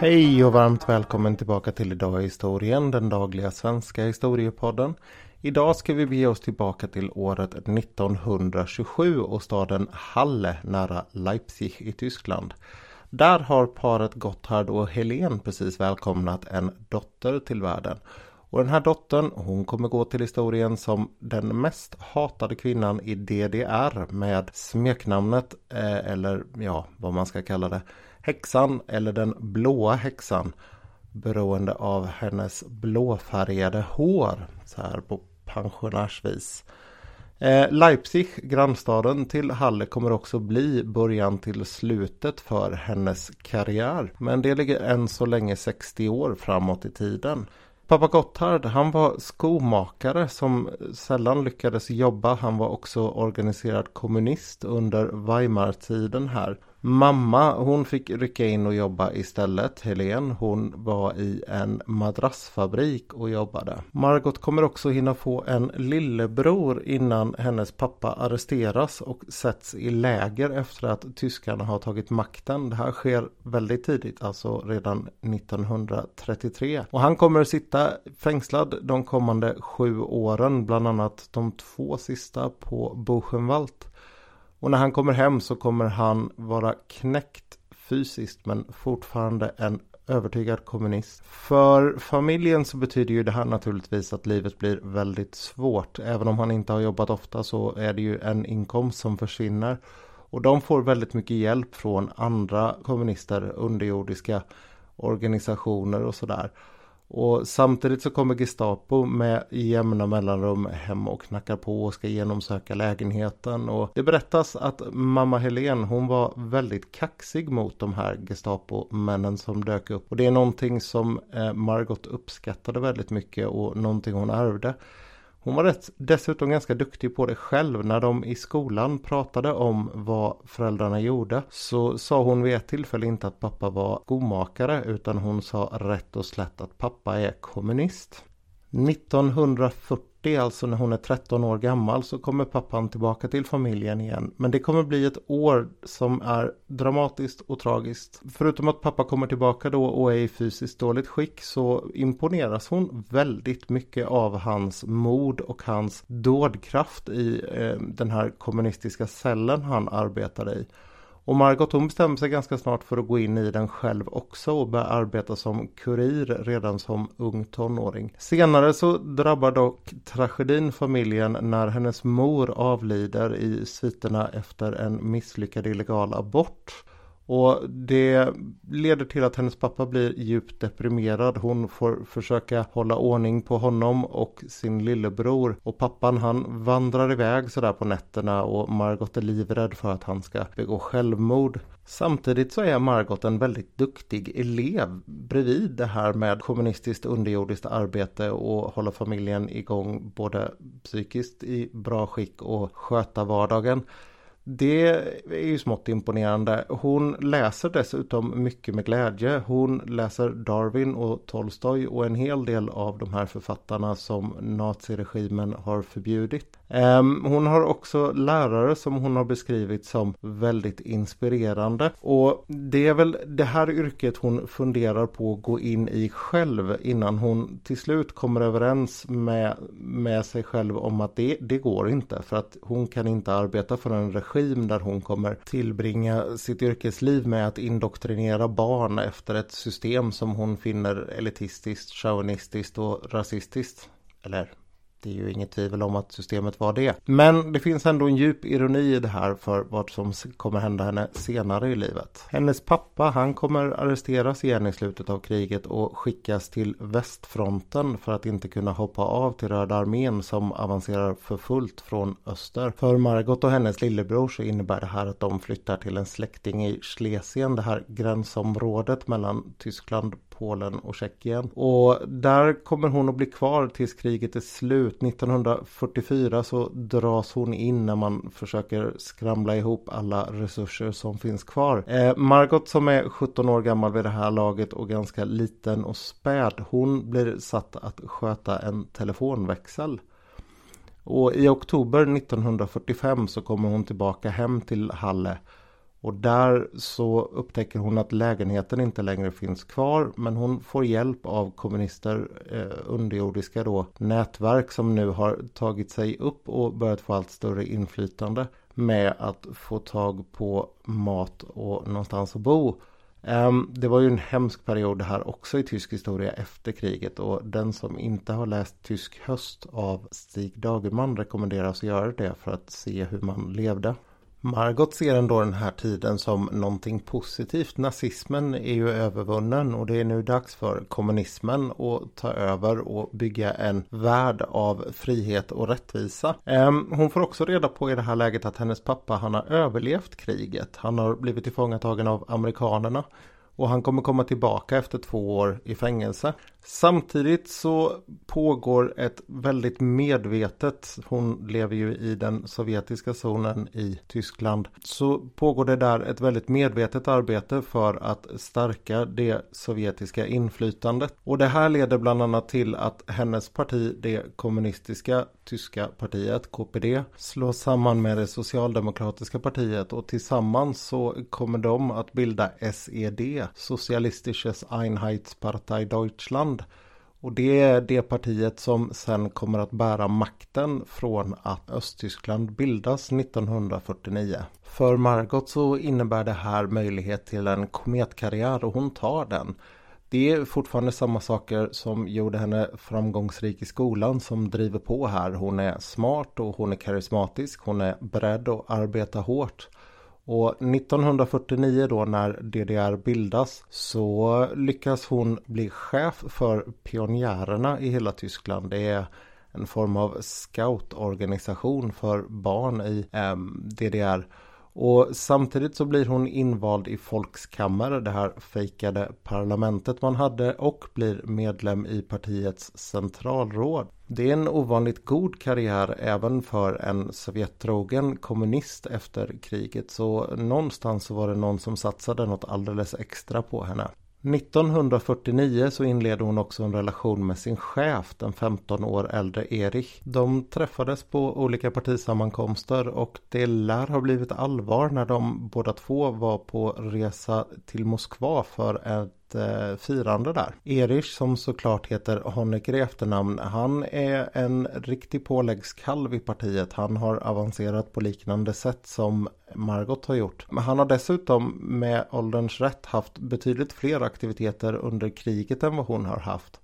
Hej och varmt välkommen tillbaka till Idag i historien, den dagliga svenska historiepodden. Idag ska vi bege oss tillbaka till året 1927 och staden Halle nära Leipzig i Tyskland. Där har paret Gotthard och Helen precis välkomnat en dotter till världen. Och den här dottern, hon kommer gå till historien som den mest hatade kvinnan i DDR med smeknamnet, eh, eller ja, vad man ska kalla det, häxan eller den blåa häxan. Beroende av hennes blåfärgade hår, så här på pensionärsvis. Eh, Leipzig, grannstaden till Halle, kommer också bli början till slutet för hennes karriär. Men det ligger än så länge 60 år framåt i tiden. Pappa Gotthard, han var skomakare som sällan lyckades jobba. Han var också organiserad kommunist under Weimartiden här. Mamma hon fick rycka in och jobba istället. Helen hon var i en madrassfabrik och jobbade. Margot kommer också hinna få en lillebror innan hennes pappa arresteras och sätts i läger efter att tyskarna har tagit makten. Det här sker väldigt tidigt, alltså redan 1933. Och han kommer sitta fängslad de kommande sju åren, bland annat de två sista på Buchenwald. Och när han kommer hem så kommer han vara knäckt fysiskt men fortfarande en övertygad kommunist. För familjen så betyder ju det här naturligtvis att livet blir väldigt svårt. Även om han inte har jobbat ofta så är det ju en inkomst som försvinner. Och de får väldigt mycket hjälp från andra kommunister, underjordiska organisationer och sådär. Och samtidigt så kommer Gestapo med jämna mellanrum hem och knackar på och ska genomsöka lägenheten. Och det berättas att mamma Helen hon var väldigt kaxig mot de här Gestapo-männen som dök upp. Och det är någonting som eh, Margot uppskattade väldigt mycket och någonting hon ärvde. Hon var dessutom ganska duktig på det själv. När de i skolan pratade om vad föräldrarna gjorde så sa hon vid ett tillfälle inte att pappa var skomakare utan hon sa rätt och slätt att pappa är kommunist. 1940 40, alltså när hon är 13 år gammal, så kommer pappan tillbaka till familjen igen. Men det kommer bli ett år som är dramatiskt och tragiskt. Förutom att pappa kommer tillbaka då och är i fysiskt dåligt skick så imponeras hon väldigt mycket av hans mod och hans dådkraft i eh, den här kommunistiska cellen han arbetade i. Och Margot hon bestämmer sig ganska snart för att gå in i den själv också och börja arbeta som kurir redan som ung tonåring. Senare så drabbar dock tragedin familjen när hennes mor avlider i sviterna efter en misslyckad illegal abort. Och det leder till att hennes pappa blir djupt deprimerad. Hon får försöka hålla ordning på honom och sin lillebror. Och pappan han vandrar iväg sådär på nätterna och Margot är livrädd för att han ska begå självmord. Samtidigt så är Margot en väldigt duktig elev bredvid det här med kommunistiskt underjordiskt arbete och hålla familjen igång både psykiskt i bra skick och sköta vardagen. Det är ju smått imponerande. Hon läser dessutom mycket med glädje. Hon läser Darwin och Tolstoj och en hel del av de här författarna som naziregimen har förbjudit. Ehm, hon har också lärare som hon har beskrivit som väldigt inspirerande. Och det är väl det här yrket hon funderar på att gå in i själv innan hon till slut kommer överens med, med sig själv om att det, det går inte. För att hon kan inte arbeta för en regim där hon kommer tillbringa sitt yrkesliv med att indoktrinera barn efter ett system som hon finner elitistiskt, chauvinistiskt och rasistiskt. Eller det är ju inget tvivel om att systemet var det. Men det finns ändå en djup ironi i det här för vad som kommer hända henne senare i livet. Hennes pappa han kommer arresteras igen i slutet av kriget och skickas till västfronten för att inte kunna hoppa av till Röda armén som avancerar för fullt från öster. För Margot och hennes lillebror så innebär det här att de flyttar till en släkting i Schlesien, det här gränsområdet mellan Tyskland, Polen och Tjeckien. Och där kommer hon att bli kvar tills kriget är slut. 1944 så dras hon in när man försöker skramla ihop alla resurser som finns kvar. Eh, Margot som är 17 år gammal vid det här laget och ganska liten och späd. Hon blir satt att sköta en telefonväxel. Och i oktober 1945 så kommer hon tillbaka hem till Halle och där så upptäcker hon att lägenheten inte längre finns kvar men hon får hjälp av kommunister, eh, underjordiska då, nätverk som nu har tagit sig upp och börjat få allt större inflytande med att få tag på mat och någonstans att bo. Ehm, det var ju en hemsk period här också i tysk historia efter kriget och den som inte har läst Tysk höst av Stig Dagerman rekommenderas att göra det för att se hur man levde. Margot ser ändå den här tiden som någonting positivt. Nazismen är ju övervunnen och det är nu dags för kommunismen att ta över och bygga en värld av frihet och rättvisa. Ehm, hon får också reda på i det här läget att hennes pappa han har överlevt kriget. Han har blivit tillfångatagen av amerikanerna och han kommer komma tillbaka efter två år i fängelse. Samtidigt så pågår ett väldigt medvetet, hon lever ju i den sovjetiska zonen i Tyskland, så pågår det där ett väldigt medvetet arbete för att stärka det sovjetiska inflytandet. Och det här leder bland annat till att hennes parti, det kommunistiska tyska partiet KPD, slås samman med det socialdemokratiska partiet och tillsammans så kommer de att bilda SED, Socialistisches Einheitspartei Deutschland land. Och det är det partiet som sen kommer att bära makten från att Östtyskland bildas 1949. För Margot så innebär det här möjlighet till en kometkarriär och hon tar den. Det är fortfarande samma saker som gjorde henne framgångsrik i skolan som driver på här. Hon är smart och hon är karismatisk. Hon är beredd att arbeta hårt. Och 1949 då när DDR bildas så lyckas hon bli chef för pionjärerna i hela Tyskland. Det är en form av scoutorganisation för barn i eh, DDR. Och samtidigt så blir hon invald i Folkskammare, det här fejkade parlamentet man hade och blir medlem i partiets centralråd. Det är en ovanligt god karriär även för en sovjettrogen kommunist efter kriget så någonstans så var det någon som satsade något alldeles extra på henne. 1949 så inledde hon också en relation med sin chef, den 15 år äldre Erich. De träffades på olika partisammankomster och det lär ha blivit allvar när de båda två var på resa till Moskva för ett eh, firande där. Erich som såklart heter Honecker i efternamn. Han är en riktig påläggskalv i partiet. Han har avancerat på liknande sätt som Margot har gjort. Men han har dessutom med ålderns rätt haft betydligt fler aktiviteter under kriget än vad hon har haft.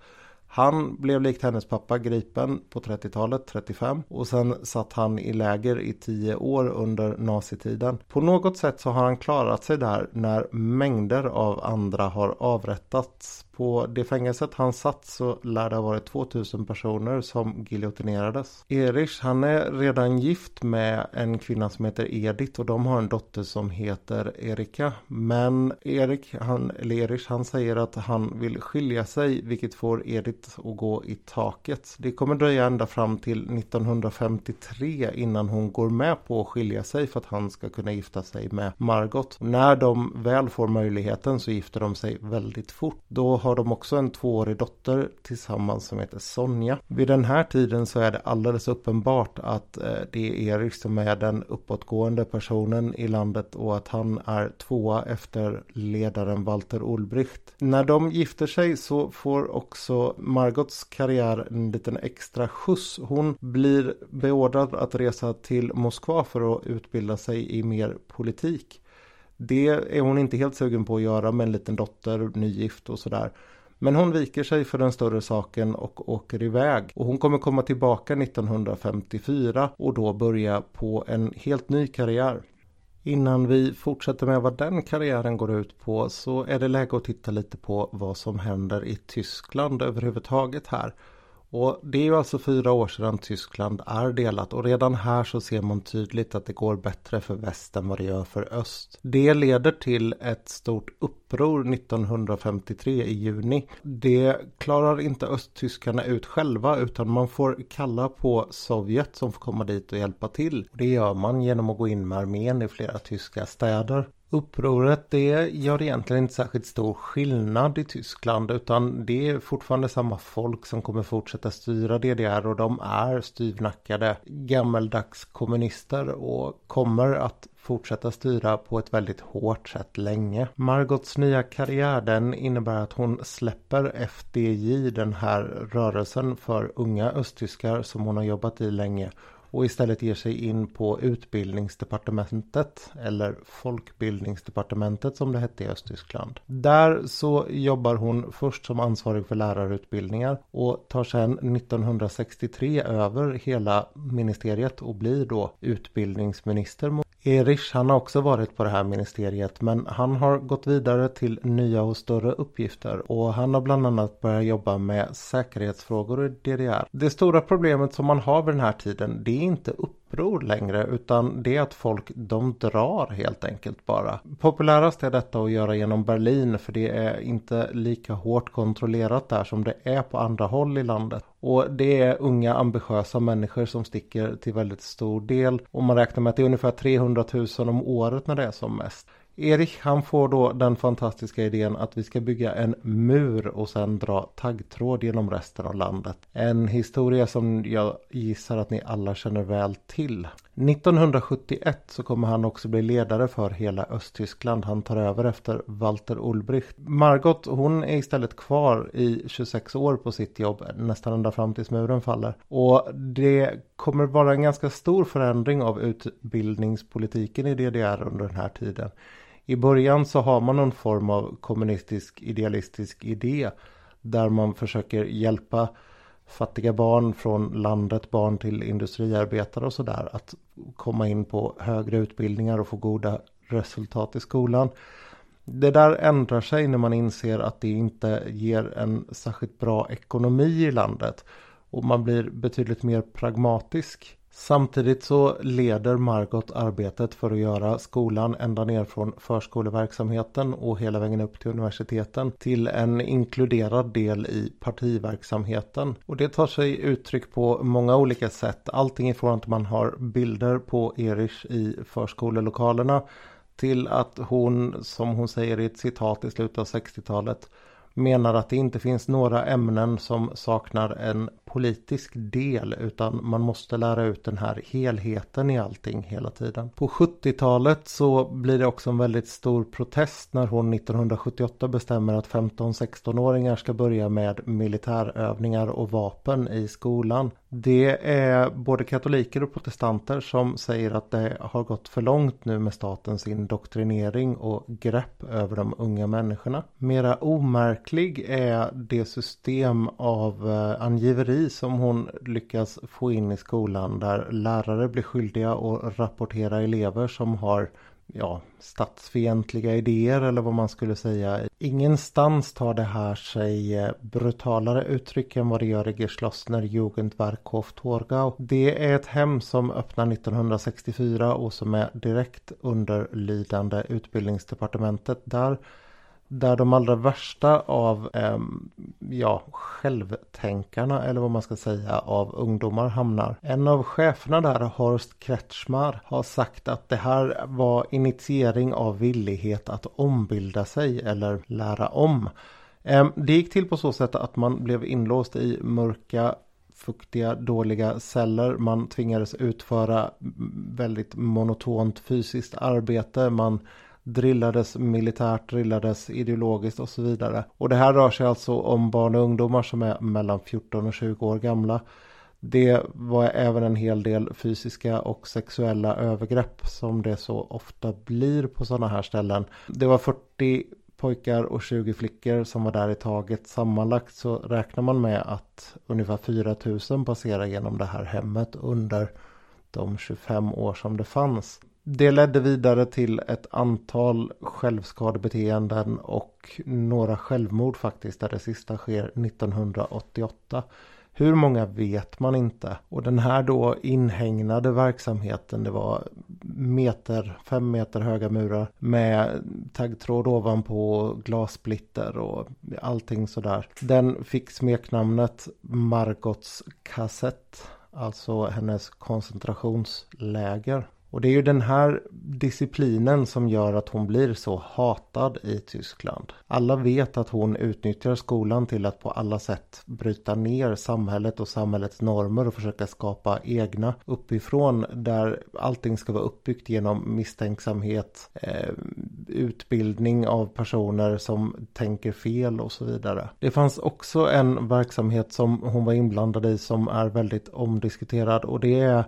Han blev likt hennes pappa gripen på 30-talet, 35 och sen satt han i läger i 10 år under nazitiden. På något sätt så har han klarat sig där när mängder av andra har avrättats på det fängelset han satt så lär det ha varit 2000 personer som giljotinerades. Erich han är redan gift med en kvinna som heter Edith och de har en dotter som heter Erika. Men Erik, han, eller Erich han säger att han vill skilja sig vilket får Edith att gå i taket. Det kommer dröja ända fram till 1953 innan hon går med på att skilja sig för att han ska kunna gifta sig med Margot. När de väl får möjligheten så gifter de sig väldigt fort. Då har de också en tvåårig dotter tillsammans som heter Sonja. Vid den här tiden så är det alldeles uppenbart att eh, det är Erik som är den uppåtgående personen i landet och att han är tvåa efter ledaren Walter Ulbricht. När de gifter sig så får också Margots karriär en liten extra skjuts. Hon blir beordrad att resa till Moskva för att utbilda sig i mer politik. Det är hon inte helt sugen på att göra med en liten dotter, nygift och sådär. Men hon viker sig för den större saken och åker iväg. Och hon kommer komma tillbaka 1954 och då börja på en helt ny karriär. Innan vi fortsätter med vad den karriären går ut på så är det läge att titta lite på vad som händer i Tyskland överhuvudtaget här. Och det är ju alltså fyra år sedan Tyskland är delat och redan här så ser man tydligt att det går bättre för väst än vad det gör för öst. Det leder till ett stort uppror 1953 i juni. Det klarar inte östtyskarna ut själva utan man får kalla på Sovjet som får komma dit och hjälpa till. Det gör man genom att gå in med armén i flera tyska städer. Upproret det gör egentligen inte särskilt stor skillnad i Tyskland utan det är fortfarande samma folk som kommer fortsätta styra DDR och de är styvnackade gammeldags kommunister och kommer att fortsätta styra på ett väldigt hårt sätt länge. Margots nya karriär den innebär att hon släpper FDJ, den här rörelsen för unga östtyskar som hon har jobbat i länge och istället ger sig in på utbildningsdepartementet eller folkbildningsdepartementet som det hette i Östtyskland. Där så jobbar hon först som ansvarig för lärarutbildningar och tar sedan 1963 över hela ministeriet och blir då utbildningsminister. Erich han har också varit på det här ministeriet men han har gått vidare till nya och större uppgifter och han har bland annat börjat jobba med säkerhetsfrågor i DDR. Det stora problemet som man har vid den här tiden det är inte uppror längre utan det är att folk de drar helt enkelt bara. Populärast är detta att göra genom Berlin för det är inte lika hårt kontrollerat där som det är på andra håll i landet. Och det är unga ambitiösa människor som sticker till väldigt stor del och man räknar med att det är ungefär 300 000 om året när det är som mest. Erik han får då den fantastiska idén att vi ska bygga en mur och sen dra taggtråd genom resten av landet. En historia som jag gissar att ni alla känner väl till. 1971 så kommer han också bli ledare för hela Östtyskland. Han tar över efter Walter Ulbricht. Margot hon är istället kvar i 26 år på sitt jobb nästan ända fram tills muren faller. Och det kommer vara en ganska stor förändring av utbildningspolitiken i DDR under den här tiden. I början så har man någon form av kommunistisk idealistisk idé där man försöker hjälpa fattiga barn från landet, barn till industriarbetare och sådär att komma in på högre utbildningar och få goda resultat i skolan. Det där ändrar sig när man inser att det inte ger en särskilt bra ekonomi i landet och man blir betydligt mer pragmatisk. Samtidigt så leder Margot arbetet för att göra skolan ända ner från förskoleverksamheten och hela vägen upp till universiteten till en inkluderad del i partiverksamheten. Och det tar sig uttryck på många olika sätt. Allting ifrån att man har bilder på Erich i förskolelokalerna till att hon, som hon säger i ett citat i slutet av 60-talet, menar att det inte finns några ämnen som saknar en politisk del utan man måste lära ut den här helheten i allting hela tiden. På 70-talet så blir det också en väldigt stor protest när hon 1978 bestämmer att 15-16-åringar ska börja med militärövningar och vapen i skolan. Det är både katoliker och protestanter som säger att det har gått för långt nu med statens indoktrinering och grepp över de unga människorna. Mera omärklig är det system av eh, angiveri som hon lyckas få in i skolan där lärare blir skyldiga att rapportera elever som har ja, statsfientliga idéer eller vad man skulle säga. Ingenstans tar det här sig eh, brutalare uttryck än vad det gör i Geschlossner Jugendwerkhof Torgau. Det är ett hem som öppnar 1964 och som är direkt underlydande utbildningsdepartementet där där de allra värsta av eh, ja, självtänkarna eller vad man ska säga av ungdomar hamnar. En av cheferna där, Horst Kretschmar, har sagt att det här var initiering av villighet att ombilda sig eller lära om. Eh, det gick till på så sätt att man blev inlåst i mörka fuktiga, dåliga celler. Man tvingades utföra väldigt monotont fysiskt arbete. Man drillades militärt, drillades ideologiskt och så vidare. Och det här rör sig alltså om barn och ungdomar som är mellan 14 och 20 år gamla. Det var även en hel del fysiska och sexuella övergrepp som det så ofta blir på sådana här ställen. Det var 40 pojkar och 20 flickor som var där i taget. Sammanlagt så räknar man med att ungefär 4000 passerar genom det här hemmet under de 25 år som det fanns. Det ledde vidare till ett antal självskadebeteenden och några självmord faktiskt där det sista sker 1988. Hur många vet man inte. Och den här då inhägnade verksamheten det var meter, fem meter höga murar med taggtråd ovanpå glassplitter och allting sådär. Den fick smeknamnet Margots kassett. Alltså hennes koncentrationsläger. Och det är ju den här disciplinen som gör att hon blir så hatad i Tyskland. Alla vet att hon utnyttjar skolan till att på alla sätt bryta ner samhället och samhällets normer och försöka skapa egna uppifrån där allting ska vara uppbyggt genom misstänksamhet, eh, utbildning av personer som tänker fel och så vidare. Det fanns också en verksamhet som hon var inblandad i som är väldigt omdiskuterad och det är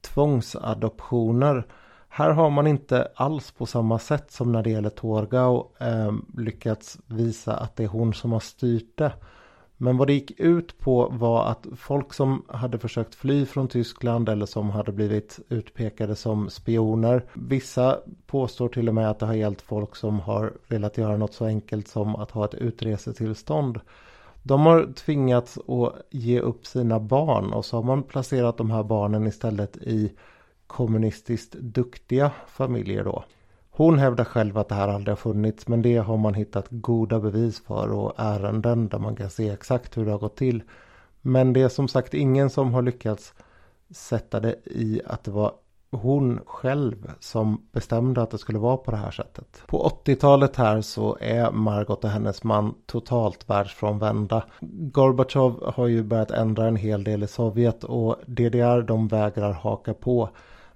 tvångsadoptioner. Här har man inte alls på samma sätt som när det gäller Torgau eh, lyckats visa att det är hon som har styrt det. Men vad det gick ut på var att folk som hade försökt fly från Tyskland eller som hade blivit utpekade som spioner. Vissa påstår till och med att det har gällt folk som har velat göra något så enkelt som att ha ett utresetillstånd. De har tvingats att ge upp sina barn och så har man placerat de här barnen istället i kommunistiskt duktiga familjer då. Hon hävdar själv att det här aldrig har funnits men det har man hittat goda bevis för och ärenden där man kan se exakt hur det har gått till. Men det är som sagt ingen som har lyckats sätta det i att det var hon själv som bestämde att det skulle vara på det här sättet. På 80-talet här så är Margot och hennes man totalt världsfrånvända. Gorbachev har ju börjat ändra en hel del i Sovjet och DDR de vägrar haka på.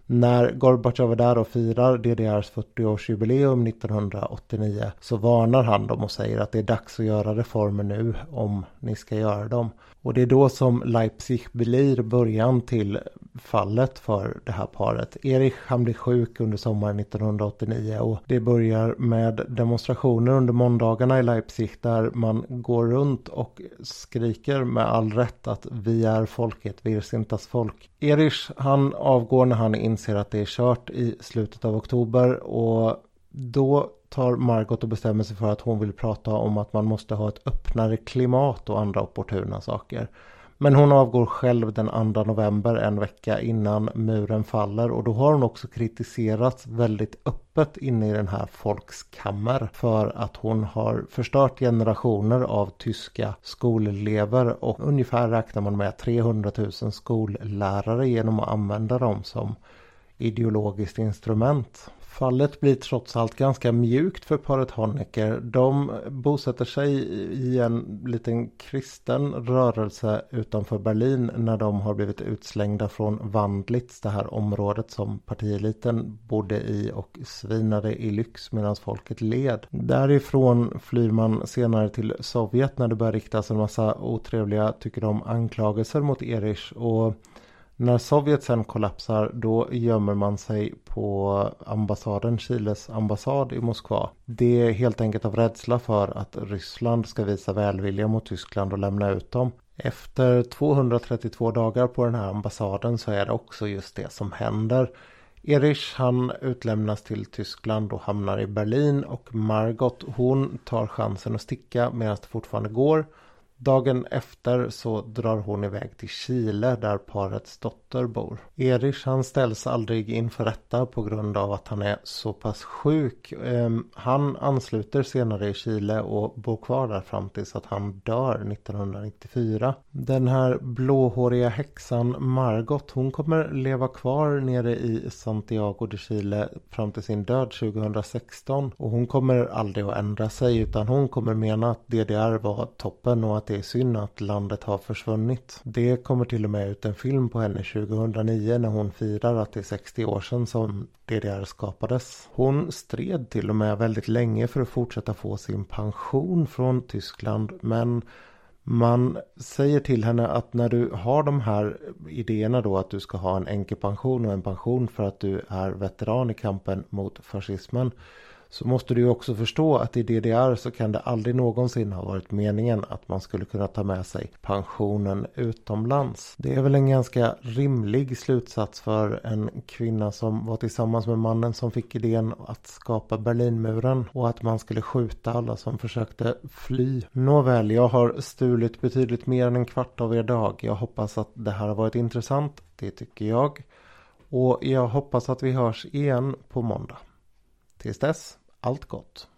När Gorbatjov är där och firar DDRs 40-årsjubileum 1989 så varnar han dem och säger att det är dags att göra reformer nu om ni ska göra dem. Och det är då som Leipzig blir början till fallet för det här paret. Erich han blir sjuk under sommaren 1989 och det börjar med demonstrationer under måndagarna i Leipzig där man går runt och skriker med all rätt att vi är folket, vi är Sintas folk. Erich han avgår när han inser att det är kört i slutet av oktober och då tar Margot och bestämmer sig för att hon vill prata om att man måste ha ett öppnare klimat och andra opportuna saker. Men hon avgår själv den 2 november en vecka innan muren faller och då har hon också kritiserats väldigt öppet inne i den här folkskammer för att hon har förstört generationer av tyska skolelever och ungefär räknar man med 300 000 skollärare genom att använda dem som ideologiskt instrument. Fallet blir trots allt ganska mjukt för paret Honecker. De bosätter sig i en liten kristen rörelse utanför Berlin när de har blivit utslängda från Wandlitz, det här området som partieliten bodde i och svinade i lyx medan folket led. Därifrån flyr man senare till Sovjet när det börjar riktas en massa otrevliga, tycker de, anklagelser mot Erich och när Sovjet sen kollapsar då gömmer man sig på ambassaden, Chiles ambassad i Moskva. Det är helt enkelt av rädsla för att Ryssland ska visa välvilja mot Tyskland och lämna ut dem. Efter 232 dagar på den här ambassaden så är det också just det som händer. Erich han utlämnas till Tyskland och hamnar i Berlin och Margot hon tar chansen att sticka medan det fortfarande går. Dagen efter så drar hon iväg till Chile där parets dotter bor. Erich han ställs aldrig inför rätta på grund av att han är så pass sjuk. Ehm, han ansluter senare i Chile och bor kvar där fram tills att han dör 1994. Den här blåhåriga häxan Margot hon kommer leva kvar nere i Santiago de Chile fram till sin död 2016. Och hon kommer aldrig att ändra sig utan hon kommer mena att DDR var toppen och att det är synd att landet har försvunnit. Det kommer till och med ut en film på henne 2009 när hon firar att det är 60 år sedan som DDR skapades. Hon stred till och med väldigt länge för att fortsätta få sin pension från Tyskland men man säger till henne att när du har de här idéerna då att du ska ha en änkepension och en pension för att du är veteran i kampen mot fascismen så måste du ju också förstå att i DDR så kan det aldrig någonsin ha varit meningen att man skulle kunna ta med sig pensionen utomlands. Det är väl en ganska rimlig slutsats för en kvinna som var tillsammans med mannen som fick idén att skapa Berlinmuren och att man skulle skjuta alla som försökte fly. Nåväl, jag har stulit betydligt mer än en kvart av er dag. Jag hoppas att det här har varit intressant. Det tycker jag. Och jag hoppas att vi hörs igen på måndag. Tills dess allt gott.